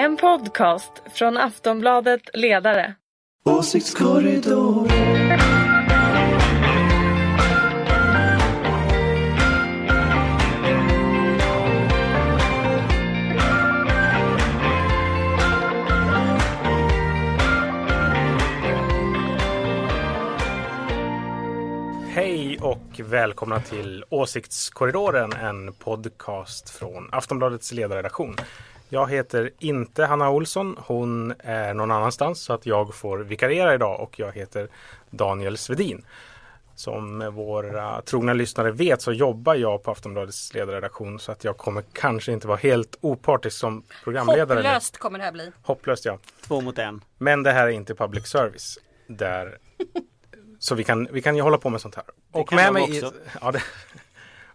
En podcast från Aftonbladet Ledare. Åsiktskorridoren. Hej och välkomna till Åsiktskorridoren, en podcast från Aftonbladets ledarredaktion. Jag heter inte Hanna Olsson, hon är någon annanstans så att jag får vikariera idag och jag heter Daniel Svedin. Som våra trogna lyssnare vet så jobbar jag på Aftonbladets ledarredaktion så att jag kommer kanske inte vara helt opartisk som programledare. nu. Hopplöst kommer det här bli. Hopplöst ja. Två mot en. Men det här är inte public service. Där, så vi kan, vi kan ju hålla på med sånt här. Och kan med mig, i, också. ja, det,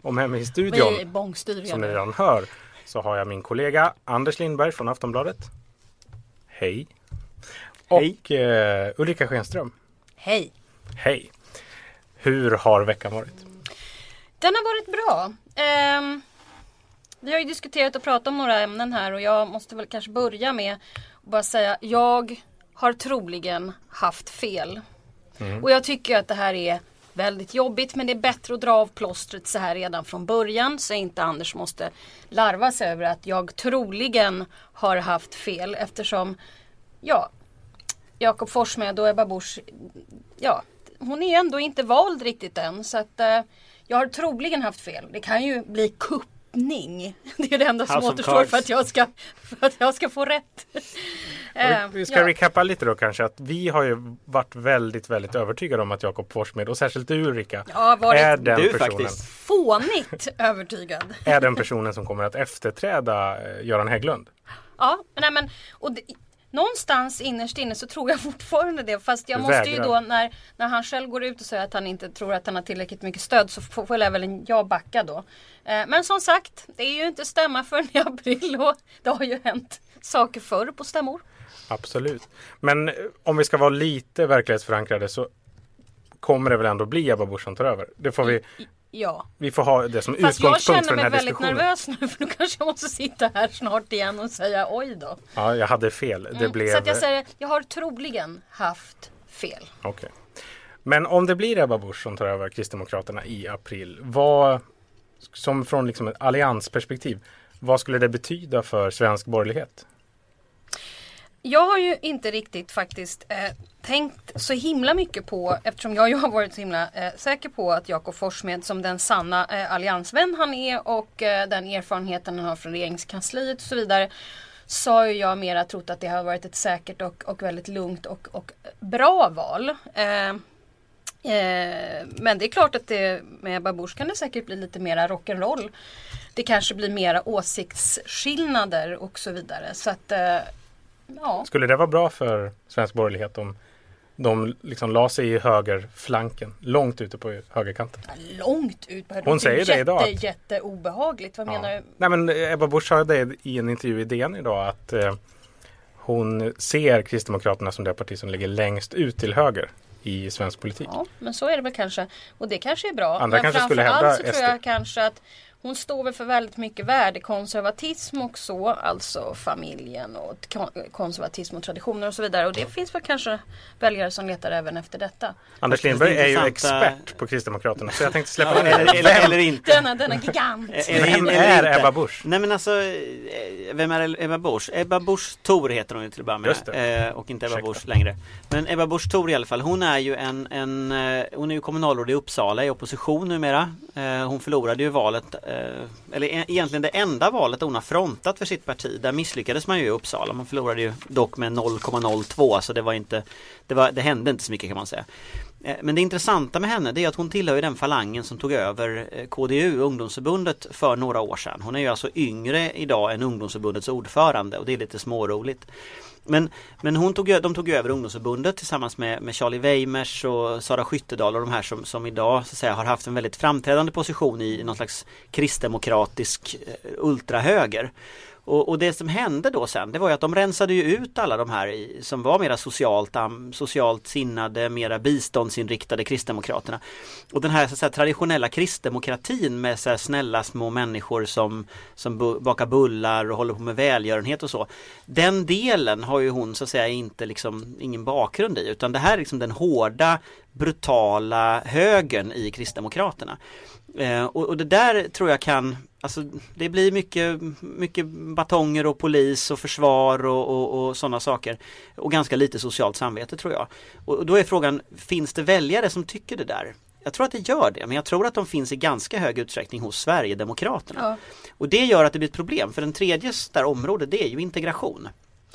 och med mig i Vi studion, är bångstyriga som ni nu. redan hör, så har jag min kollega Anders Lindberg från Aftonbladet. Hej. Och eh, Ulrika Schenström. Hej! Hej. Hur har veckan varit? Den har varit bra. Ehm, vi har ju diskuterat och pratat om några ämnen här och jag måste väl kanske börja med att bara säga jag har troligen haft fel. Och jag tycker att det här är väldigt jobbigt men det är bättre att dra av plåstret så här redan från början så inte Anders måste larva sig över att jag troligen har haft fel eftersom ja, Jakob Forssmed och Ebba Busch ja, hon är ändå inte vald riktigt än så att eh, jag har troligen haft fel. Det kan ju bli kupp kuppning. Det är det enda som House återstår för att, jag ska, för att jag ska få rätt. Eh, Vi ska ja. recappa lite då kanske att vi har ju varit väldigt, väldigt övertygade om att Jakob Forssmed och särskilt du Ulrika har varit är den Du personen. faktiskt. fånigt övertygad. är den personen som kommer att efterträda eh, Göran Hägglund. Ja, nej men och det, någonstans innerst inne så tror jag fortfarande det. Fast jag måste ju då när, när han själv går ut och säger att han inte tror att han har tillräckligt mycket stöd så får får jag väl jag backa då. Eh, men som sagt, det är ju inte stämma förrän i april och det har ju hänt saker förr på stämmor. Absolut. Men eh, om vi ska vara lite verklighetsförankrade så kommer det väl ändå bli Ebba Busch som tar över. Det får vi, Ja, vi får ha det som fast jag utgångspunkt för känner den här mig väldigt diskussionen. nervös nu för då kanske jag måste sitta här snart igen och säga oj då. Ja, jag hade fel. Det Mm, blev... Så att jag säger, jag har troligen haft fel. Okej. Men om det blir Ebba Busch som tar över Kristdemokraterna i april, vad, som från liksom ett alliansperspektiv, vad skulle det betyda för svensk borgerlighet? Jag har ju inte riktigt faktiskt eh, tänkt så himla mycket på, eftersom jag ju har varit så himla eh, säker på att Jakob Forssmed som den sanna eh, alliansvän han är och eh, den erfarenheten han har från regeringskansliet och så vidare. Så har jag mera trott att det har varit ett säkert och, och väldigt lugnt och, och bra val. Eh, Eh, men det är klart att det, med Ebba Busch kan det säkert bli lite mera rock'n'roll. Det kanske blir mera åsiktsskillnader och så vidare. Så att, eh, ja. Skulle det vara bra för svensk borgerlighet om de liksom la sig i högerflanken, långt ute på högerkanten? Långt ut på. Hon Det är säger det idag, Jätte, jätteobehagligt. Vad menar Ja. du? Nej men Ebba Busch sa det i en intervju i DN idag att eh, hon ser Kristdemokraterna som det parti som ligger längst ut till höger i svensk politik. Ja, men så är det väl kanske. Och det kanske är bra. Andra men kanske skulle framförallt så tror SD. jag kanske att hon står väl för väldigt mycket värdekonservatism och så. Alltså familjen och kon- konservatism och traditioner och så vidare. Och det finns väl kanske väljare som letar även efter detta. Anders Lindberg är ju expert på Kristdemokraterna så jag tänkte släppa Ja, eller, eller, eller inte. Denna, denna gigant. Vem är. Ebba Busch? Nej men alltså, eh, vem är Ebba Busch? Ebba Busch Thor heter hon ju till att börja med. Eh, och inte Ebba. Busch längre. Men Ebba Busch Thor i alla fall, hon är ju en, en eh, hon är ju kommunalråd i Uppsala i opposition numera. Hon förlorade ju valet, Eh, eller e- egentligen det enda valet hon har frontat för sitt parti. Där misslyckades man ju i Uppsala. Man förlorade ju dock med 0,02 så det var inte, det, var, det hände inte så mycket kan man säga. Eh, men det intressanta med henne det är att hon tillhör ju den falangen som tog över eh, KDU, ungdomsförbundet, för några år sedan. Hon är ju alltså yngre idag än ungdomsförbundets ordförande och det är lite småroligt. Men, men hon tog, de tog över ungdomsförbundet tillsammans med, med Charlie Weimers och Sara Skyttedal och de här som, som idag så att säga, har haft en väldigt framträdande position i någon slags kristdemokratisk eh, ultrahöger. Och, och, det som hände då sen det var ju att de rensade ju ut alla de här i, som var mera socialt, socialt sinnade, mera biståndsinriktade kristdemokraterna. Och den här, så säga, traditionella kristdemokratin med så här, snälla små människor som, som bu bakar bullar och håller på med välgörenhet och så. Den delen har ju hon så att säga inte liksom ingen bakgrund i utan det här är liksom den hårda brutala högern i Kristdemokraterna. Eh, och, och, det där tror jag kan, alltså det blir mycket, mycket batonger och polis och försvar och, och, och sådana saker. Och ganska lite socialt samvete tror jag. Och då är frågan, finns det väljare som tycker det där? Jag tror att det gör det, men jag tror att de finns i ganska hög utsträckning hos Sverigedemokraterna. Ja. Och det gör att det blir ett problem, för den tredje där området det är ju integration.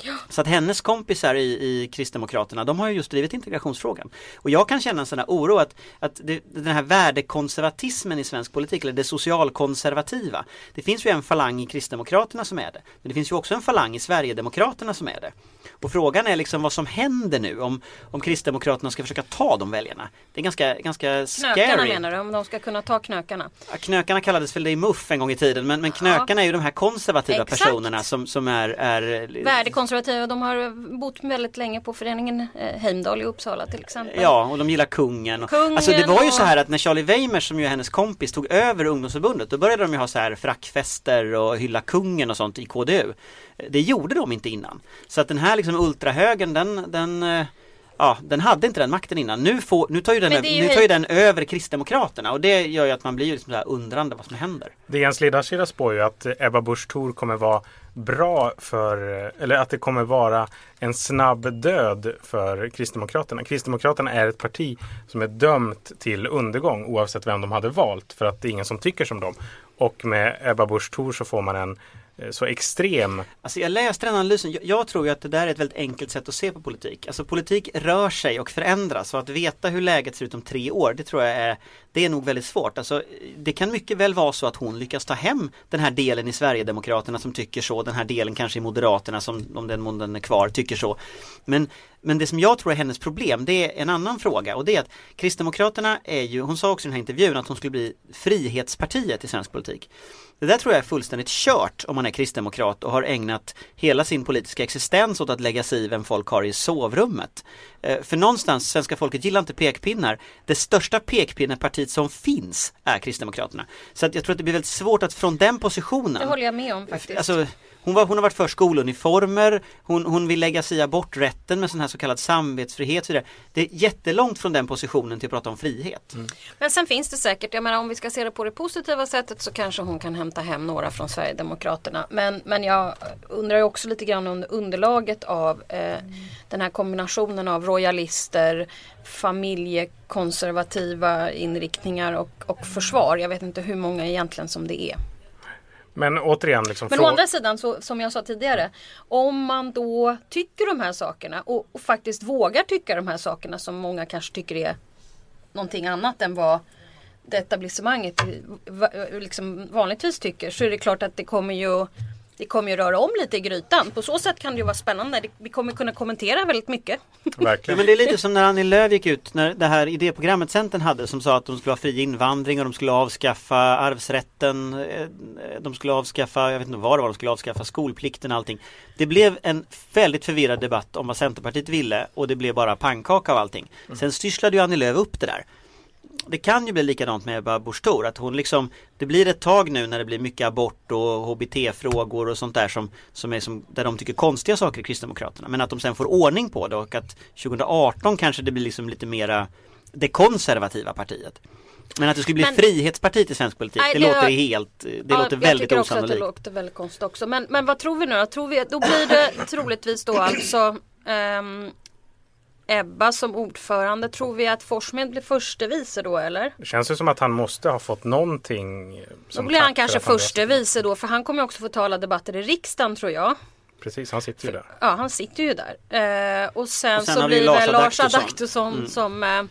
Ja. Så att hennes kompisar i, i Kristdemokraterna, de har ju just drivit integrationsfrågan. Och jag kan känna en sån här oro att, att det, den här värdekonservatismen i svensk politik, eller det socialkonservativa. Det finns ju en falang i Kristdemokraterna som är det. Men det finns ju också en falang i Sverigedemokraterna som är det. Och frågan är liksom vad som händer nu om, om Kristdemokraterna ska försöka ta de väljarna. Det är ganska, ganska scary. Knökarna menar du, om de ska kunna ta knökarna? Ja, knökarna kallades väl det i MUF en gång i tiden men, men knökarna ja. är ju de här konservativa Exakt. personerna som, som är, är Värdekonservativa, de har bott väldigt länge på föreningen eh, Heimdal i Uppsala till exempel. Ja, och de gillar kungen. kungen alltså det var ju och... så här att när Charlie Weimers som ju är hennes kompis tog över ungdomsförbundet då började de ju ha så här frackfester och hylla kungen och sånt i KDU. Det gjorde de inte innan. Så att den här liksom ultrahögern den, den eh, Ja, den hade inte den makten innan. Nu, får, nu tar ju den, ju nu tar ju den över Kristdemokraterna och det gör ju att man blir liksom så här undrande vad som händer. Det Jens ledarsida spår ju att Ebba Busch Thor kommer vara bra för, eller att det kommer vara en snabb död för Kristdemokraterna. Kristdemokraterna är ett parti som är dömt till undergång oavsett vem de hade valt för att det är ingen som tycker som dem. Och med Ebba Busch Thor så får man en Eh, så extrem. Alltså jag läste den analysen. Jag, jag, tror ju att det där är ett väldigt enkelt sätt att se på politik. Alltså politik rör sig och förändras och att veta hur läget ser ut om tre år det tror jag är det är nog väldigt svårt. Alltså det kan mycket väl vara så att hon lyckas ta hem den här delen i Sverigedemokraterna som tycker så. Den här delen kanske i Moderaterna som om den månden är kvar tycker så. Men men det som jag tror är hennes problem det är en annan fråga och det är att Kristdemokraterna är ju, hon sa också i den här intervjun att hon skulle bli Frihetspartiet i svensk politik. Det där tror jag är fullständigt kört om man är kristdemokrat och har ägnat hela sin politiska existens åt att lägga sig i vem folk har i sovrummet. Eh, för någonstans, svenska folket gillar inte pekpinnar. Det största pekpinnepartiet som finns är Kristdemokraterna. Så att jag tror att det blir väldigt svårt att från den positionen Det håller jag med om faktiskt. Alltså, hon, var, hon har varit för skoluniformer, hon, hon vill lägga sig i aborträtten med sån här så kallad samvetsfrihet. Så det är jättelångt från den positionen till att prata om frihet. Mm. Men sen finns det säkert, jag menar om vi ska se det på det positiva sättet så kanske hon kan hämta hem några från Sverigedemokraterna. Men, men jag undrar också lite grann om underlaget av eh, den här kombinationen av royalister, familjekonservativa inriktningar och, och försvar. Jag vet inte hur många egentligen som det är. Men återigen. Liksom, Men å andra sidan, så, som jag sa tidigare. Om man då tycker de här sakerna och, och, faktiskt vågar tycka de här sakerna som många kanske tycker är någonting annat än vad det etablissemanget liksom vanligtvis tycker. Så är det klart att det kommer ju det kommer ju röra om lite i grytan. På så sätt kan det ju vara spännande. Vi kommer kunna kommentera väldigt mycket. Verkligen. Ja, men det är lite som när Annie Lööf gick ut när det här idéprogrammet Centern hade som sa att de skulle ha fri invandring och de skulle avskaffa arvsrätten. Eh, de skulle avskaffa, jag vet inte vad det var, de skulle avskaffa skolplikten och allting. Det blev en väldigt förvirrad debatt om vad Centerpartiet ville och det blev bara pannkaka av allting. Mm. Sen styrslade ju Annie Lööf upp det där det kan ju bli likadant med Ebba Busch att hon liksom Det blir ett tag nu när det blir mycket abort och HBT-frågor och sånt där som, som är som, där de tycker konstiga saker i Kristdemokraterna men att de sen får ordning på det och att 2018 kanske det blir liksom lite mera Det konservativa partiet men att det skulle bli men, frihetspartiet i svensk politik, nej, det, det, låter helt, det ja, låter väldigt osannolikt. Jag tycker också att det låter väldigt konstigt också. Men, men vad tror vi nu då? Tror vi, då blir det troligtvis då alltså um, Ebba som ordförande. Tror vi att Forssmed blir förste vice då eller? Det känns ju som att han måste ha fått någonting. Som då blir han kanske förste vice då för han kommer också få tala debatter i riksdagen tror jag. Precis, han sitter ju där. Ja, han sitter ju där. Eh, och, sen och sen så blir det Lars Adaktusson mm. som eh,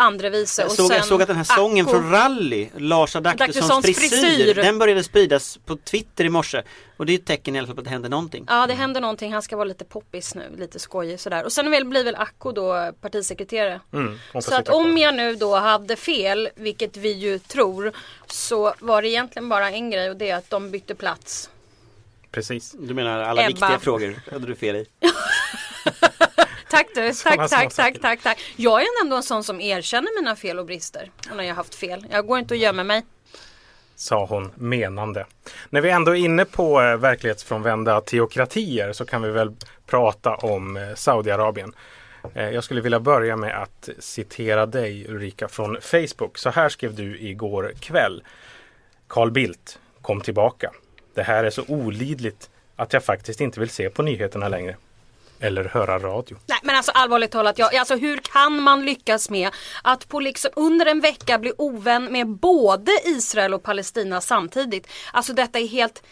andre vice. Jag, såg, jag såg att den här sången Acko. från Rally, Lars Adaktussons frisyr, frisyr, den började spridas på Twitter i morse. Och det är ett tecken i alla fall på att det händer någonting. Ja det händer någonting, han ska vara lite poppis nu, lite skojig sådär. Och sen blir väl Acko då partisekreterare. Mm, så att om jag nu då hade fel, vilket vi ju tror, så var det egentligen bara en grej och det är att de bytte plats. Precis. Du menar alla Ebba. viktiga frågor? hade du fel i. Tack du, tack, tack, tack, tack, tack. Jag är ändå en sån som erkänner mina fel och brister. Och när jag har haft fel. Jag går inte och gömmer mig. sa hon menande. När vi ändå är inne på eh, verklighetsfrånvända teokratier så kan vi väl prata om eh, Saudiarabien. Eh, jag skulle vilja börja med att citera dig Ulrika från Facebook. Så här skrev du igår kväll. Carl Bildt kom tillbaka. Det här är så olidligt att jag faktiskt inte vill se på nyheterna längre. Eller höra radio. Nej men alltså allvarligt talat, ja, alltså hur kan man lyckas med att på liksom under en vecka bli ovän med både Israel och Palestina samtidigt? Alltså detta är helt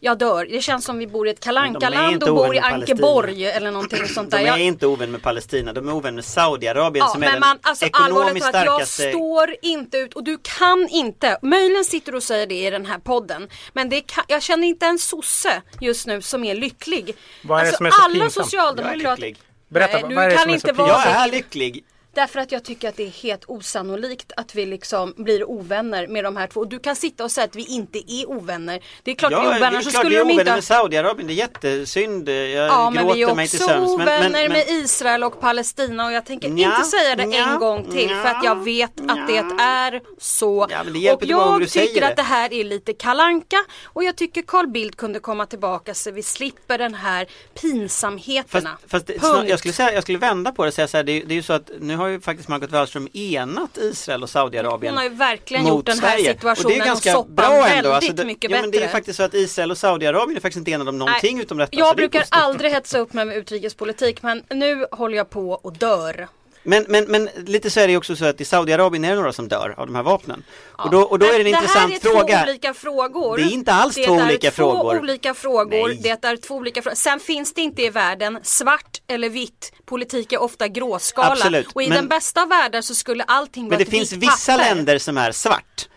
jag dör. Det känns som vi bor i ett de är kalankaland och bor i Ankeborg eller någonting sånt De där. är Jag- inte ovän med Palestina, de är ovän med Saudiarabien Ja, som är men den man, alltså allvarligt ekonomiskt talat, jag starkaste står inte ut och du kan inte, möjligen sitter du och säger det i den här podden, men det kan, jag känner inte en sosse just nu som är lycklig. Vad är det alltså, som är så alla pinsamt? Jag är socialdemokrater lycklig. Berätta, Nej, vad du är det kan som är inte så vara Jag pinsamt? är lycklig. Därför att jag tycker att det är helt osannolikt att vi liksom blir ovänner med de här två. Och du kan sitta och säga att vi inte är ovänner. Det är klart vi Ja, är det är ovänner så klart vi skulle är de ovänner inte med Saudiarabien, det är jättesynd. Jag Ja men vi är gråter mig till också sömns. ovänner med Israel och Palestina och jag tänker Nja, inte säga det nja, en gång till för att jag vet att det är så. Ja, men det och jag tycker det. att det här är lite kalanka och jag tycker Carl Bildt kunde komma tillbaka så vi slipper den här Fast, pinsamheterna. fast det, Punkt. snar, jag, skulle säga, jag skulle vända på det och säga så här, det, är- det är ju så att nu har ju faktiskt Margot Wallström enat Israel och Saudiarabien Hon har ju verkligen gjort den här Sverige. situationen och det är ganska soppan bra ändå. väldigt Alltså det, mycket ja, men det är bättre. faktiskt så att Israel och Saudiarabien är faktiskt inte enade om någonting Nej, utom detta. Jag det brukar positivt. aldrig hetsa upp mig med utrikespolitik men nu håller jag på och dör. Men, men, men lite så är det också så att i Saudiarabien är det några som dör av de här vapnen. Och då, och då är det en Men intressant Det här är fråga. två olika frågor. Det är inte alls det två är olika två frågor. olika frågor. Nej. Det är två olika frågor. Sen finns det inte i världen svart eller vitt. Politik är ofta gråskala. Absolut, Och i men- den bästa av världar så skulle allting Men vara det ett finns vissa papper. länder som är svart.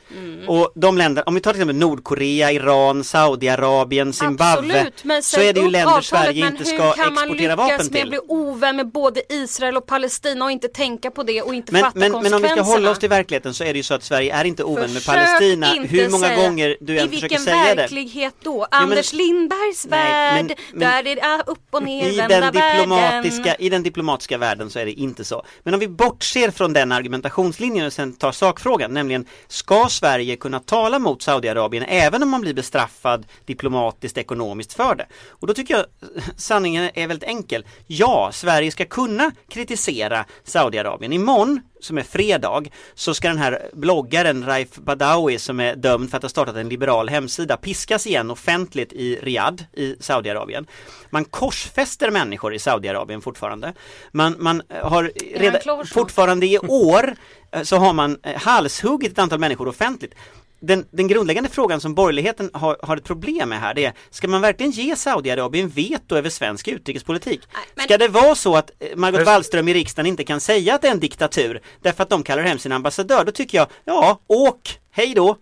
Och de länder, om vi tar till exempel Nordkorea, Iran, Saudiarabien, Zimbabwe. Absolut, men så är det ju länder avtalet, Sverige men inte hur ska kan man exportera lyckas vapen med att till. bli ovän med både Israel och Palestina och inte tänka på det och inte Men, fatta men, men om vi konsekvenserna? ska hålla oss till verkligheten så är det ju så att Sverige är inte ovän med Försök Palestina. inte Hur många säga- gånger du än I försöker vilken säga det. verklighet då? Anders Lindbergs Nej, men- värld, men- där det är upp och ner I den, diplomatiska, världen. I den diplomatiska världen så är det inte så. Men om vi bortser från den argumentationslinjen och sen tar sakfrågan, nämligen ska Sverige kunna tala mot Saudiarabien även om man blir bestraffad diplomatiskt ekonomiskt för det? Och då tycker jag sanningen är väldigt enkel. Ja, Sverige ska kunna kritisera Saudiarabien. Imorgon som är fredag så ska den här bloggaren Raif Badawi som är dömd för att ha startat en liberal hemsida piskas igen offentligt i Riyadh i Saudiarabien. Man korsfäster människor i Saudiarabien fortfarande. Man, man eh, har redan, fortfarande i år eh, så har man eh, halshuggit ett antal människor offentligt. Den, den grundläggande frågan som borgerligheten har, har ett problem med här det är Ska man verkligen ge Saudiarabien veto över svensk utrikespolitik? Nej, men- Ska det vara så att eh, Margot Wallström i riksdagen inte kan säga att det är en diktatur därför att de kallar hem sin ambassadör? Då tycker jag, ja, åk, hej då!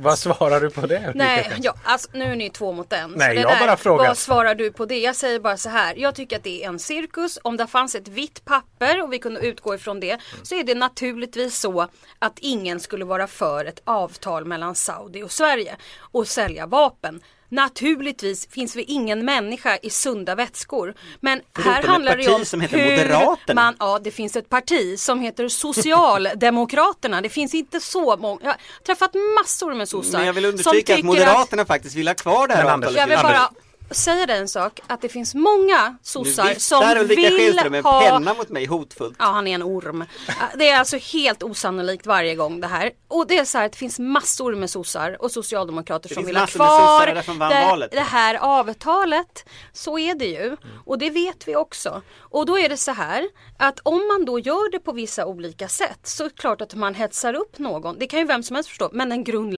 Vad svarar du på det? Nej, ja, alltså, nu är ni två mot en. Nej, jag där, bara frågar. Vad svarar du på det? Jag säger bara så här. Jag tycker att det är en cirkus. Om det fanns ett vitt papper och vi kunde utgå ifrån det så är det naturligtvis så att ingen skulle vara för ett avtal mellan Saudi och Sverige och sälja vapen. Naturligtvis finns det ingen människa i sunda vätskor. Men Förutom här handlar det parti om som heter hur Moderaterna. man Ja, det finns ett parti som heter Socialdemokraterna. Det finns inte så många. Jag har träffat massor med sossar Men jag vill understryka att Moderaterna faktiskt vill ha kvar det här avtalet. Jag vill bara säga dig en sak, att det finns många sossar som Ulrika vill Schenström med en ha penna mot mig hotfullt. Ja, han är en orm. Det är alltså helt osannolikt varje gång det här. Och det är så här att det finns massor med sossar och socialdemokrater Det som vill ha kvar det, det här avtalet. Så är det ju. Och det vet vi också. Och då är det så här att om man då gör det på vissa olika sätt så är det klart att man hetsar upp någon. Det kan ju vem som helst förstå. Men den grundläggande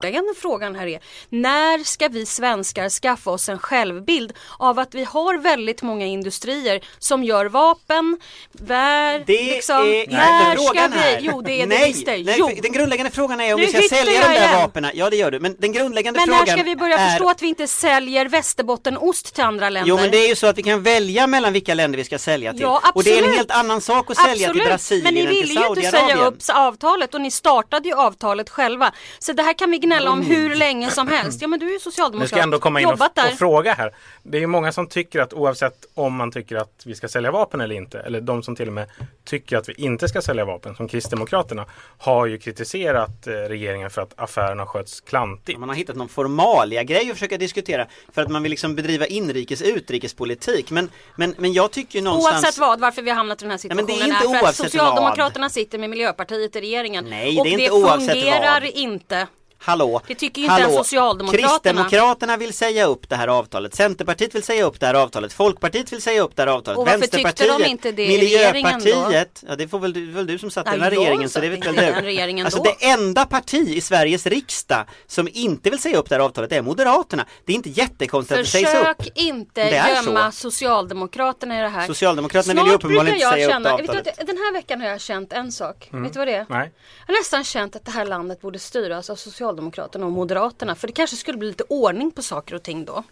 Grundläggande frågan här är när ska vi svenskar skaffa oss en självbild av att vi har väldigt många industrier som gör vapen, vär, Det liksom, är inte när frågan ska här. vi, jo det är nej, det nej, Jo. Den grundläggande frågan är om Nu vi ska sälja de där vapnen. Ja det gör du. Men den grundläggande Men frågan när ska vi börja är... förstå att vi inte säljer Västerbottenost till andra länder? Jo men det är ju så att vi kan välja mellan vilka länder vi ska sälja till. Ja, och det är en absolut. helt annan sak att sälja till Absolut, Brasilien men ni än till ville ju inte säga Saudiarabien. upp avtalet och ni startade ju avtalet själva. Så det här kan vi gnälla om hur länge som helst. Ja men du är ju Nu socialdemokrat. ska jag ändå komma in och, och fråga här. Det är ju många som tycker att oavsett om man tycker att vi ska sälja vapen eller inte, eller de som till och med tycker att vi inte ska sälja vapen, som Kristdemokraterna, har ju kritiserat eh, regeringen för att affärerna sköts klantigt. Man har hittat någon formalia grej att försöka diskutera för att man vill liksom bedriva inrikes utrikespolitik. Men, men, men jag tycker ju någonstans... Oavsett vad, varför vi har hamnat i den här men det är situationen inte är för att oavsett Socialdemokraterna sitter med Miljöpartiet i regeringen. Nej, och det är inte det oavsett fungerar vad. inte. Hallå! Det tycker ju inte ens Socialdemokraterna. Kristdemokraterna vill säga upp det här avtalet. Centerpartiet vill säga upp det här avtalet. Folkpartiet vill säga upp det här avtalet. Och varför tyckte de inte det regeringen då? Miljöpartiet. Ja det får väl du, väl du som satt i den här regeringen så det vet väl du. regeringen alltså då. det enda parti i Sveriges riksdag som inte vill säga upp det här avtalet är Moderaterna. Det är inte jättekonstigt att det sägs upp. Försök inte Det gömma så. Socialdemokraterna i det här. Socialdemokraterna Snart vill ju uppenbarligen inte säga upp känna, avtalet. vet du, Den här veckan har jag känt en sak. Vet du vad det är? Nej. Jag har nästan känt att det här landet borde styras av Socialdemokraterna och Moderaterna. För det kanske skulle bli lite ordning på saker och ting då.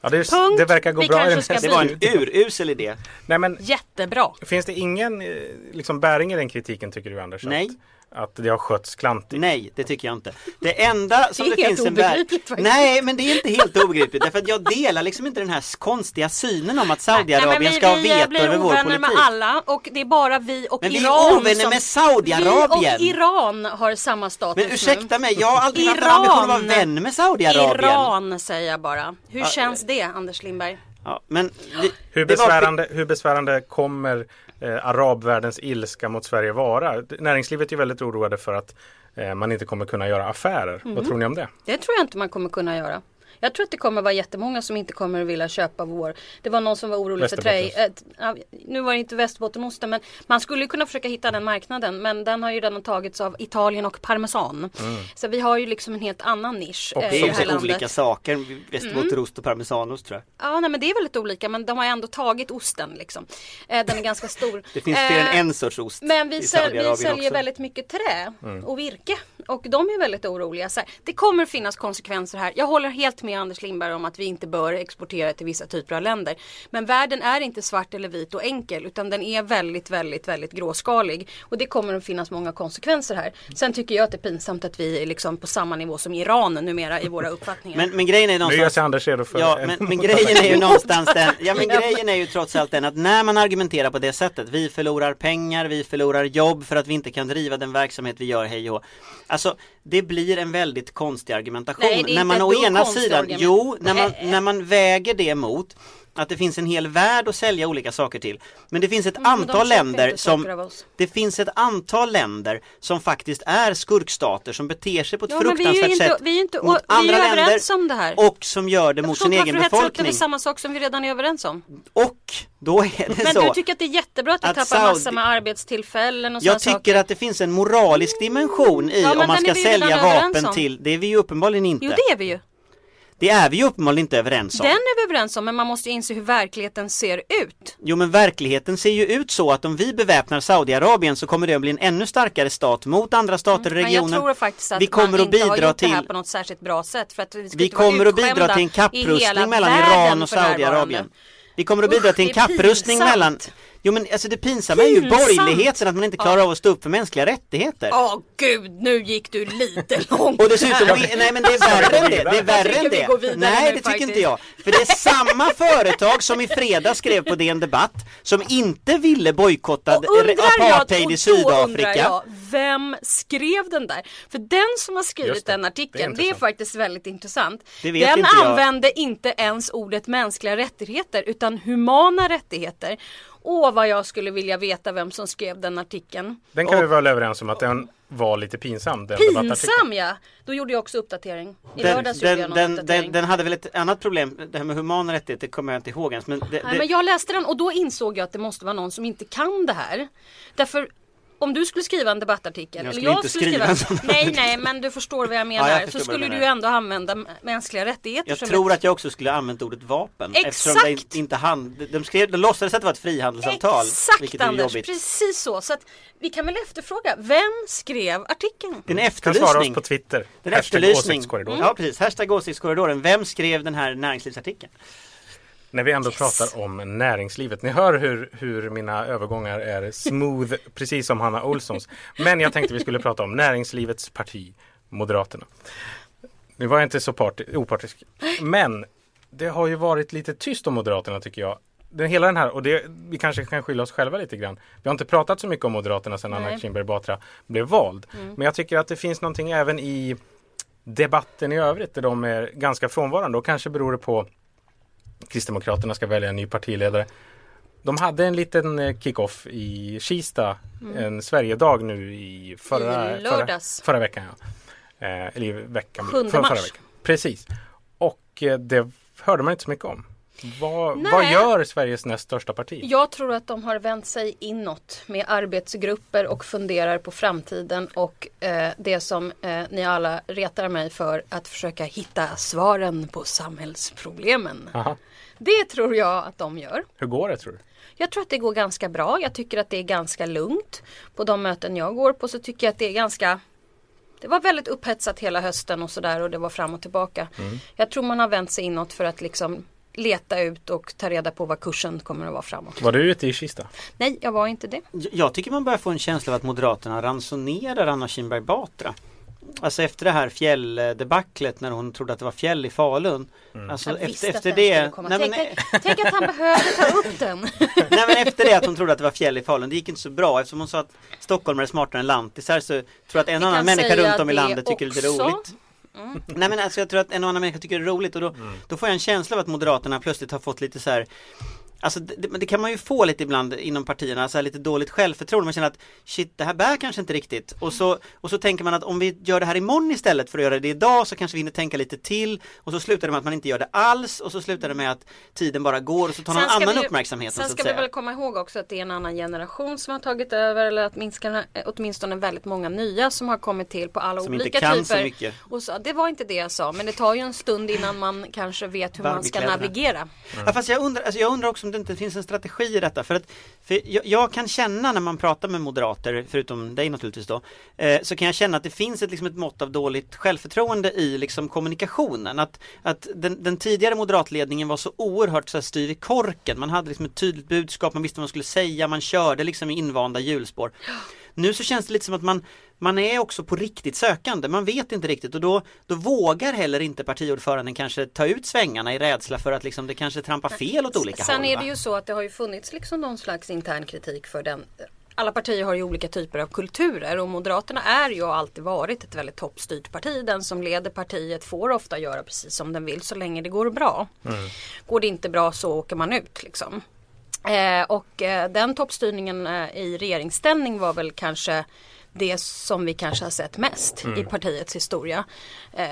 Ja, det, Punkt. det verkar gå Vi bra ska Det var en urusel idé. Nej men Jättebra. finns det ingen eh, liksom, bäring i den kritiken tycker du Anders? Nej. Att, att det har skötts klantigt? Nej, det tycker jag inte. Det enda som Det det, finns en värld... Nej, men det är inte helt obegripligt. därför att jag delar liksom inte den här konstiga synen om att Saudiarabien ska ha vi, vi veto blir över vår ovänner politik. med alla och det är bara vi och Men vi är Iran ovänner som... med Saudiarabien. Vi och Iran har samma status Men ursäkta mig, jag har aldrig haft Iran. ambition att vara vän med Saudiarabien. Iran säger jag bara. Hur Ja, känns det Anders Lindberg? Ja, men vi, Hur det var- besvärande, hur besvärande kommer eh, arabvärldens ilska mot Sverige vara? Näringslivet är väldigt oroade för att eh, man inte kommer kunna göra affärer. Mhm. Vad tror ni om det? Det tror jag inte man kommer kunna göra. Jag tror att det kommer vara jättemånga som inte kommer att vilja köpa vår. Det var någon som var orolig för trä. Ja, nu var det inte Västerbottenosten men man skulle kunna försöka hitta den marknaden. Men den har ju redan tagits av Italien och parmesan. Så vi har ju liksom en helt annan nisch Och eh, Det är ju olika saker, västerbotterost och parmesanost tror jag. Ja nej, men det är väldigt olika men de har ändå tagit osten liksom. Eh, den är ganska stor. Det finns fler än Eh, en sorts ost Men vi, säl, vi säljer också. Mm. väldigt mycket trä och virke. Och de är väldigt oroliga. Så här, det kommer finnas konsekvenser här. Jag håller helt med Anders Lindberg om att vi inte bör exportera till vissa typer av länder. Men världen är inte svart eller vit och enkel. Utan den är väldigt, väldigt, väldigt gråskalig. Och det kommer att finnas många konsekvenser här. Sen tycker jag att det är pinsamt att vi är liksom på samma nivå som Iran numera i våra uppfattningar. Men, men grejen är Nu gör någonstans sig Anders redo för Ja, en men, men grejen är ju någonstans den, ja men grejen är ju trots allt den att när man argumenterar på det sättet, vi förlorar pengar, vi förlorar jobb för att vi inte kan driva den verksamhet vi gör, hej och. Alltså, det blir en väldigt konstig argumentation. Nej, när man å ena sidan, jo, när man, när man väger det mot att det finns en hel värld att sälja olika saker till. Men det finns ett Mm, antal länder som. Det finns ett antal länder som faktiskt är skurkstater som beter sig på ett Ja, fruktansvärt inte- sätt vi är inte- mot andra länder överens om det här. och som gör det jag mot förstår sin inte egen varför du hetsar upp befolkning. samma sak som vi redan är överens om. Och då är det Men så. du tycker att det är jättebra att vi tappar Saudi- massor med arbetstillfällen och Jag tycker saker. att det finns en moralisk dimension i Ja, men om man ska sälja vapen till. Det är vi ju uppenbarligen inte. Jo det är vi ju. Det är vi ju uppenbarligen inte överens om. Den är vi överens om men man måste ju inse hur verkligheten ser ut. Jo men verkligheten ser ju ut så att om vi beväpnar Saudiarabien så kommer det att bli en ännu starkare stat mot andra stater i Men jag regionen. tror faktiskt att vi kommer man att inte har gjort det här till på något särskilt bra sätt. För att vi Vi kommer att bidra till en kapprustning mellan Iran och. Saudiarabien. Vi kommer att bidra till en kapprustning mellan Jo men alltså det pinsamma är ju borgerligheten att man inte klarar av att stå upp för mänskliga rättigheter. Åh gud, nu gick du lite långt. Och dessutom, nej men det är värre än det. Det är värre än det. Nej det tycker faktiskt. inte jag. För det är samma företag som i fredags skrev på DN Debatt som inte ville bojkotta Och undrar jag, apartheid och i Sydafrika. jag, vem skrev den där? För den som har skrivit den det är artikeln, det är, faktiskt väldigt intressant. Det vet den inte jag. använde inte ens ordet mänskliga rättigheter utan humana rättigheter. Åh vad jag skulle vilja veta vem som skrev den artikeln. Den kan Och- vi väl överens om att den var lite pinsam. Den. Pinsam ja! Då gjorde jag också uppdatering. I Den, lördags gjorde jag den, någon den, uppdatering. den, den hade väl ett annat problem, det här med humana rättigheter kommer jag inte ihåg ens. Men det, Nej, det, men jag läste den och då insåg jag att det måste vara någon som inte kan det här. Därför om du skulle skriva en debattartikel. Jag eller skulle inte skriva en sån Nej, nej, men du förstår vad jag menar. Ja, jag så skulle du ändå använda mänskliga rättigheter Jag som tror ett... att jag också skulle använt ordet vapen. Eftersom Exakt! det inte- hand, de, skrev, de låtsades att det var ett frihandelsavtal. Exakt vilket är Anders, jobbigt. precis så. Så att vi kan väl efterfråga, vem skrev artikeln? En Kan svara oss efterlysning. på Twitter. En Hashtag efterlysning. åsiktskorridor. Ja precis, hashtag åsiktskorridoren. Vem skrev den här näringslivsartikeln? När vi ändå Yes. pratar om näringslivet. Ni hör hur, hur mina övergångar är smooth, precis som Hanna Olssons. Men jag tänkte vi skulle prata om näringslivets parti, Moderaterna. Nu var jag inte så part- opartisk. Men det har ju varit lite tyst om Moderaterna tycker jag. Den, hela den här, och det, vi kanske kan skylla oss själva lite grann. Vi har inte pratat så mycket om Moderaterna sedan Anna. Kinberg Batra blev vald. Mm. Men jag tycker att det finns någonting även i debatten i övrigt där de är ganska frånvarande och kanske beror det på Kristdemokraterna ska välja en ny partiledare. De hade en liten eh, kick-off i Kista, en Sverigedag nu i förra, Mm. I lördags. förra, förra veckan. Ja. Eh, eller i veckan. 7 för, mars. Förra veckan. Precis. Och eh, det hörde man inte så mycket om. Vad, vad gör Sveriges näst största parti? Jag tror att de har vänt sig inåt med arbetsgrupper och funderar på framtiden och eh, det som eh, ni alla retar mig för att försöka hitta svaren på samhällsproblemen. Aha. Det tror jag att de gör. Hur går det tror du? Jag tror att det går ganska bra. Jag tycker att det är ganska lugnt. På de möten jag går på så tycker jag att det är ganska det var väldigt upphetsat hela hösten och sådär och det var fram och tillbaka. Jag tror man har vänt sig inåt för att liksom leta ut och ta reda på vad kursen kommer att vara framåt. Var du ute i Kista? Nej, jag var inte det. Jag tycker man börjar få en känsla av att Moderaterna ransonerar Anna Kinberg Batra. Alltså efter det här fjälldebaclet när hon trodde att det var fjäll i Falun. Alltså Jag visste efter, att efter det. komma. Nej men, tänk, tänk att han behövde ta upp den. nej men efter det att hon trodde att det var fjäll i Falun. Det gick inte så bra eftersom hon sa att Stockholm är smartare än lantisar så tror jag att en Vi annan människa runt om i det landet tycker det är roligt. Nej men alltså jag tror att en och annan människa tycker det är roligt och då, då får jag en känsla av att Moderaterna plötsligt har fått lite så här Alltså det, det, det kan man ju få lite ibland inom partierna, så här lite dåligt självförtroende. Man känner att shit, det här bär kanske inte riktigt. Och så, och så tänker man att om vi gör det här imorgon istället för att göra det idag så kanske vi hinner tänka lite till. Och så slutar det med att man inte gör det alls och så slutar det med att tiden bara går och så tar någon annan vi uppmärksamheten Sen ska vi väl komma ihåg också att det är en annan generation som har tagit över eller att minska, åtminstone väldigt många nya som har kommit till på alla Som inte olika kan så typer. mycket. Och så, det var inte det jag sa men det tar ju en stund innan man kanske vet hur man ska navigera. Ja, fast jag undrar, alltså jag undrar också om det inte finns en strategi i detta. För att för jag, jag kan känna när man pratar med moderater, förutom dig naturligtvis då, eh, så kan jag känna att det finns ett, liksom ett mått av dåligt självförtroende i liksom kommunikationen. Att, att den, den tidigare moderatledningen var så oerhört så här, styv i korken. Man hade liksom ett tydligt budskap, man visste vad man skulle säga, man körde liksom i invanda hjulspår. Nu så känns det lite som att man, man är också på riktigt sökande, man vet inte riktigt och då, då vågar heller inte partiordföranden kanske ta ut svängarna i rädsla för att liksom det kanske trampar fel åt olika Sen håll. är va? det ju så att det har ju funnits liksom någon slags intern kritik för den alla partier har ju olika typer av kulturer och Moderaterna är ju och alltid varit ett väldigt toppstyrt parti. Den som leder partiet får ofta göra precis som den vill så länge det går bra. Går det inte bra så åker man ut liksom. Eh, och eh, den toppstyrningen eh, i regeringsställning var väl kanske det som vi kanske har sett mest i partiets historia. Eh,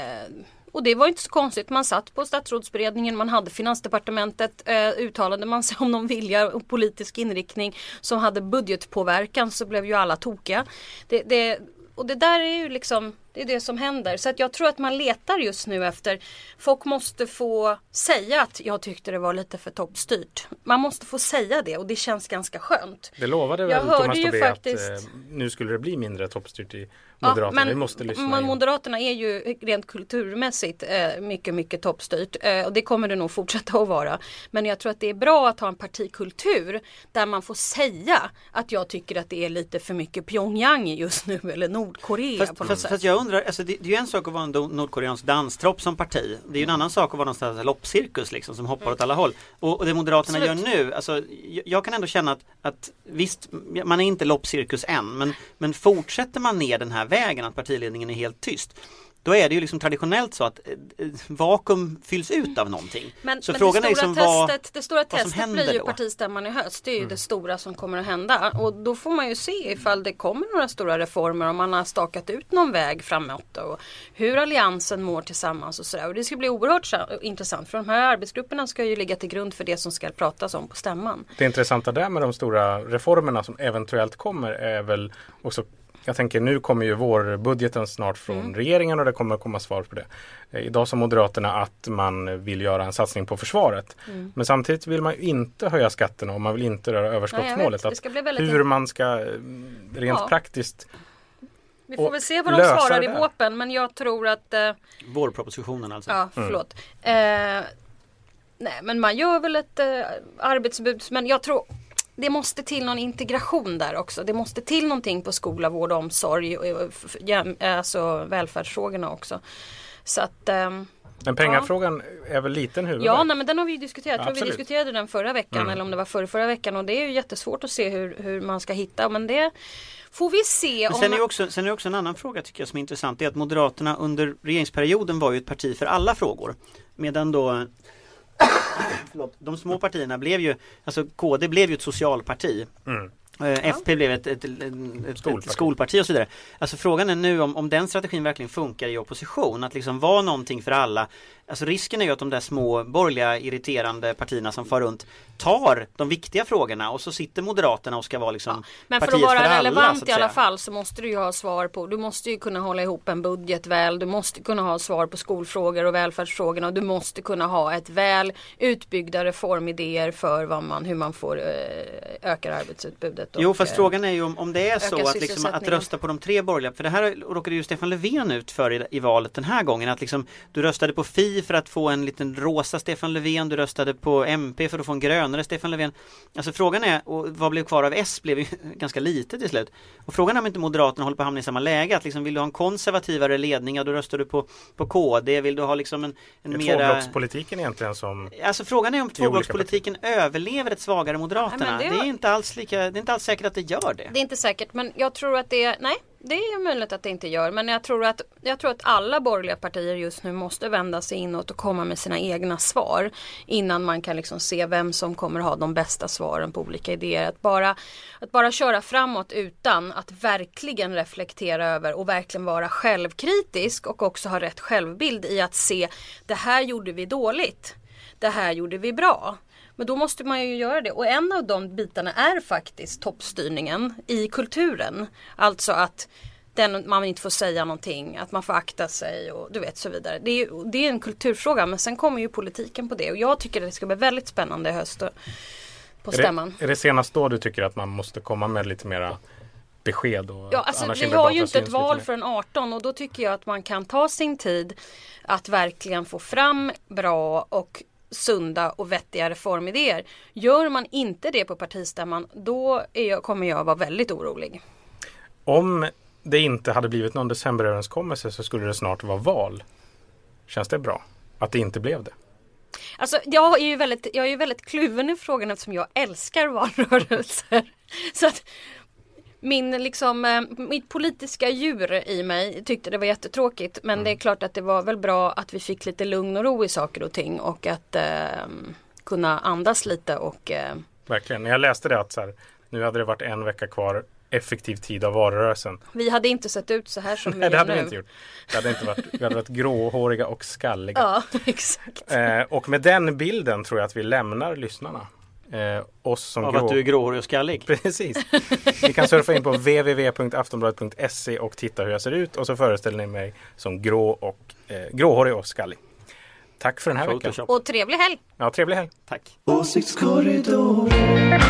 och det var inte så konstigt. Man satt på statsrådsberedningen, man hade finansdepartementet, eh, uttalade man sig om någon vilja och politisk inriktning som hade budgetpåverkan så blev ju alla tokiga. Det, det, och det där är ju liksom det är det som händer. Så att jag tror att man letar just nu efter Folk måste få säga att jag tyckte det var lite för toppstyrt. Man måste få säga det och det känns ganska skönt. Det lovade Jag väl hörde Thomas ju Tobé faktiskt- att eh, nu skulle det bli mindre toppstyrt i Ja, Moderaterna. Vi måste lyssna men in. Moderaterna är ju rent kulturmässigt eh, mycket, mycket toppstyrt. Eh, och det kommer det nog fortsätta att vara. Men jag tror att det är bra att ha en partikultur där man får säga att jag tycker att det är lite för mycket Pyongyang just nu eller Nordkorea Fast, på något fast, sätt. fast jag undrar, alltså det, det är ju en sak att vara en nordkoreansk danstropp som parti. Det är ju en annan sak att vara någon slags loppcirkus liksom som hoppar åt alla håll. Och, och det Moderaterna Absolut. gör nu, alltså jag, jag kan ändå känna att, att visst, man är inte loppcirkus än, men, men fortsätter man ner den här vägen att partiledningen är helt tyst då är det ju liksom traditionellt så att eh, vakuum fylls ut av någonting. Men, så men frågan det är stora liksom vad, testet, det stora vad som testet händer blir ju då. partistämman i höst. Det är ju det stora som kommer att hända. Och då får man ju se ifall det kommer några stora reformer. Om man har stakat ut någon väg framåt. Och hur alliansen mår tillsammans och sådär. Och det ska bli oerhört sa- intressant. För de här arbetsgrupperna ska ju ligga till grund för det som ska pratas om på stämman. Det intressanta där med de stora reformerna som eventuellt kommer är väl också jag tänker nu kommer ju vårbudgeten snart från Mm. regeringen och det kommer komma svar på det. Eh, Idag sa Moderaterna att man vill göra en satsning på försvaret. Mm. Men samtidigt vill man ju inte höja skatterna och man vill inte röra överskottsmålet. vet. Bli väldigt hur man ska eh, rent Ja. praktiskt Vi får väl se vad de svarar det i våpen. Men jag tror att eh, vårpropositionen alltså. Ja, förlåt. Eh, nej, men man gör väl ett eh, arbetsbud. Men jag tror det måste till någon integration där också. Det måste till någonting på skola, vård och omsorg. Jäm- alltså välfärdsfrågorna också. Så att ehm, Men pengafrågan är väl liten huvudvärk? Ja, nej, men den har vi ju diskuterat. Jag tror vi Absolut. diskuterade den förra veckan Mm. eller om det var förra, förra veckan. Och det är ju jättesvårt att se hur, hur man ska hitta. Men det får vi se. Men om sen är, man- också, sen är det också en annan fråga tycker jag som är intressant. Det är att Moderaterna under regeringsperioden var ju ett parti för alla frågor. Medan då förlåt, de små partierna blev ju, alltså KD blev ju ett socialparti. Mm. Eh, FP blev ett, ett, ett, ett, Skolparti. ett skolparti och så vidare. Alltså frågan är nu om, om den strategin verkligen funkar i opposition. Att liksom vara någonting för alla. Alltså risken är ju att de där små borgerliga irriterande partierna som far runt tar de viktiga frågorna och så sitter Moderaterna och ska vara liksom Men för att vara alla, relevant i alla fall så måste du ju ha svar på, du måste ju kunna hålla ihop en budget väl, du måste kunna ha svar på skolfrågor och välfärdsfrågorna och du måste kunna ha ett väl utbyggda reformidéer för vad man, hur man får eh, öka arbetsutbudet. Jo och, fast eh, frågan är ju om, om det är så att, liksom, att rösta på de tre borgerliga För det här råkade ju Stefan Löfven ut för i, i valet den här gången att liksom Du röstade på Fi för att få en liten rosa Stefan Löfven Du röstade på MP för att få en grönare Stefan Löfven. Alltså frågan är, och vad blev kvar av S blev ju ganska lite till slut. Och frågan är om inte Moderaterna håller på att hamna i samma läge att liksom vill du ha en konservativare ledning ja då röstar du på, på KD Vill du ha liksom en, en mera tvåblockspolitiken egentligen som Alltså frågan är om tvåblockspolitiken överlever ett svagare Moderaterna. Nej, det, det är inte alls lika, det är inte alls säkert att det gör det. Det är inte säkert men jag tror att det är, nej det är möjligt att det inte gör men jag tror att jag tror att alla borgerliga partier just nu måste vända sig inåt och komma med sina egna svar innan man kan liksom se vem som kommer ha de bästa svaren på olika idéer. Att bara, att bara köra framåt utan att verkligen reflektera över och verkligen vara självkritisk och också ha rätt självbild i att se det här gjorde vi dåligt. Det här gjorde vi bra. Men då måste man ju göra det. Och en av de bitarna är faktiskt toppstyrningen i kulturen. Alltså att den, man inte får säga någonting, att man får akta sig och du vet så vidare. Det är, det är en kulturfråga men sen kommer ju politiken på det. Och jag tycker att det ska bli väldigt spännande i höst på är stämman. det, är det senast då du tycker att man måste komma med lite mera besked? Och Ja, alltså, vi har ju inte ett val förrän 18 och då tycker jag att man kan ta sin tid att verkligen få fram bra och sunda och vettiga reformidéer. Gör man inte det på partistämman då är jag, kommer jag vara väldigt orolig. Om det inte hade blivit någon decemberöverenskommelse så skulle det snart vara val. Känns det bra? Att det inte blev det? Alltså jag är ju väldigt, jag är ju väldigt kluven i frågan eftersom jag älskar valrörelser. Så att min, liksom, eh, mitt politiska djur i mig tyckte det var jättetråkigt. Men det är klart att det var väl bra att vi fick lite lugn och ro i saker och ting. Och att eh, kunna andas lite och eh, Verkligen. Jag läste det att så här, nu hade det varit en vecka kvar effektiv tid av valrörelsen. vi hade inte sett ut så här som vi Nej, det gör hade nu. vi inte gjort. Det hade inte varit, vi hade varit gråhåriga och skalliga. Ja, exakt. Eh, och med den bilden tror jag att vi lämnar lyssnarna. Eh, oss som Av grå... att du är gråhårig och skallig. Precis. Ni kan surfa in på www.aftonbladet.se och titta hur jag ser ut och så föreställer ni mig som grå och eh, gråhårig och skallig. Tack för den här veckan. Photoshop. Och trevlig helg! Ja, trevlig helg. Tack. Åsiktskorridoren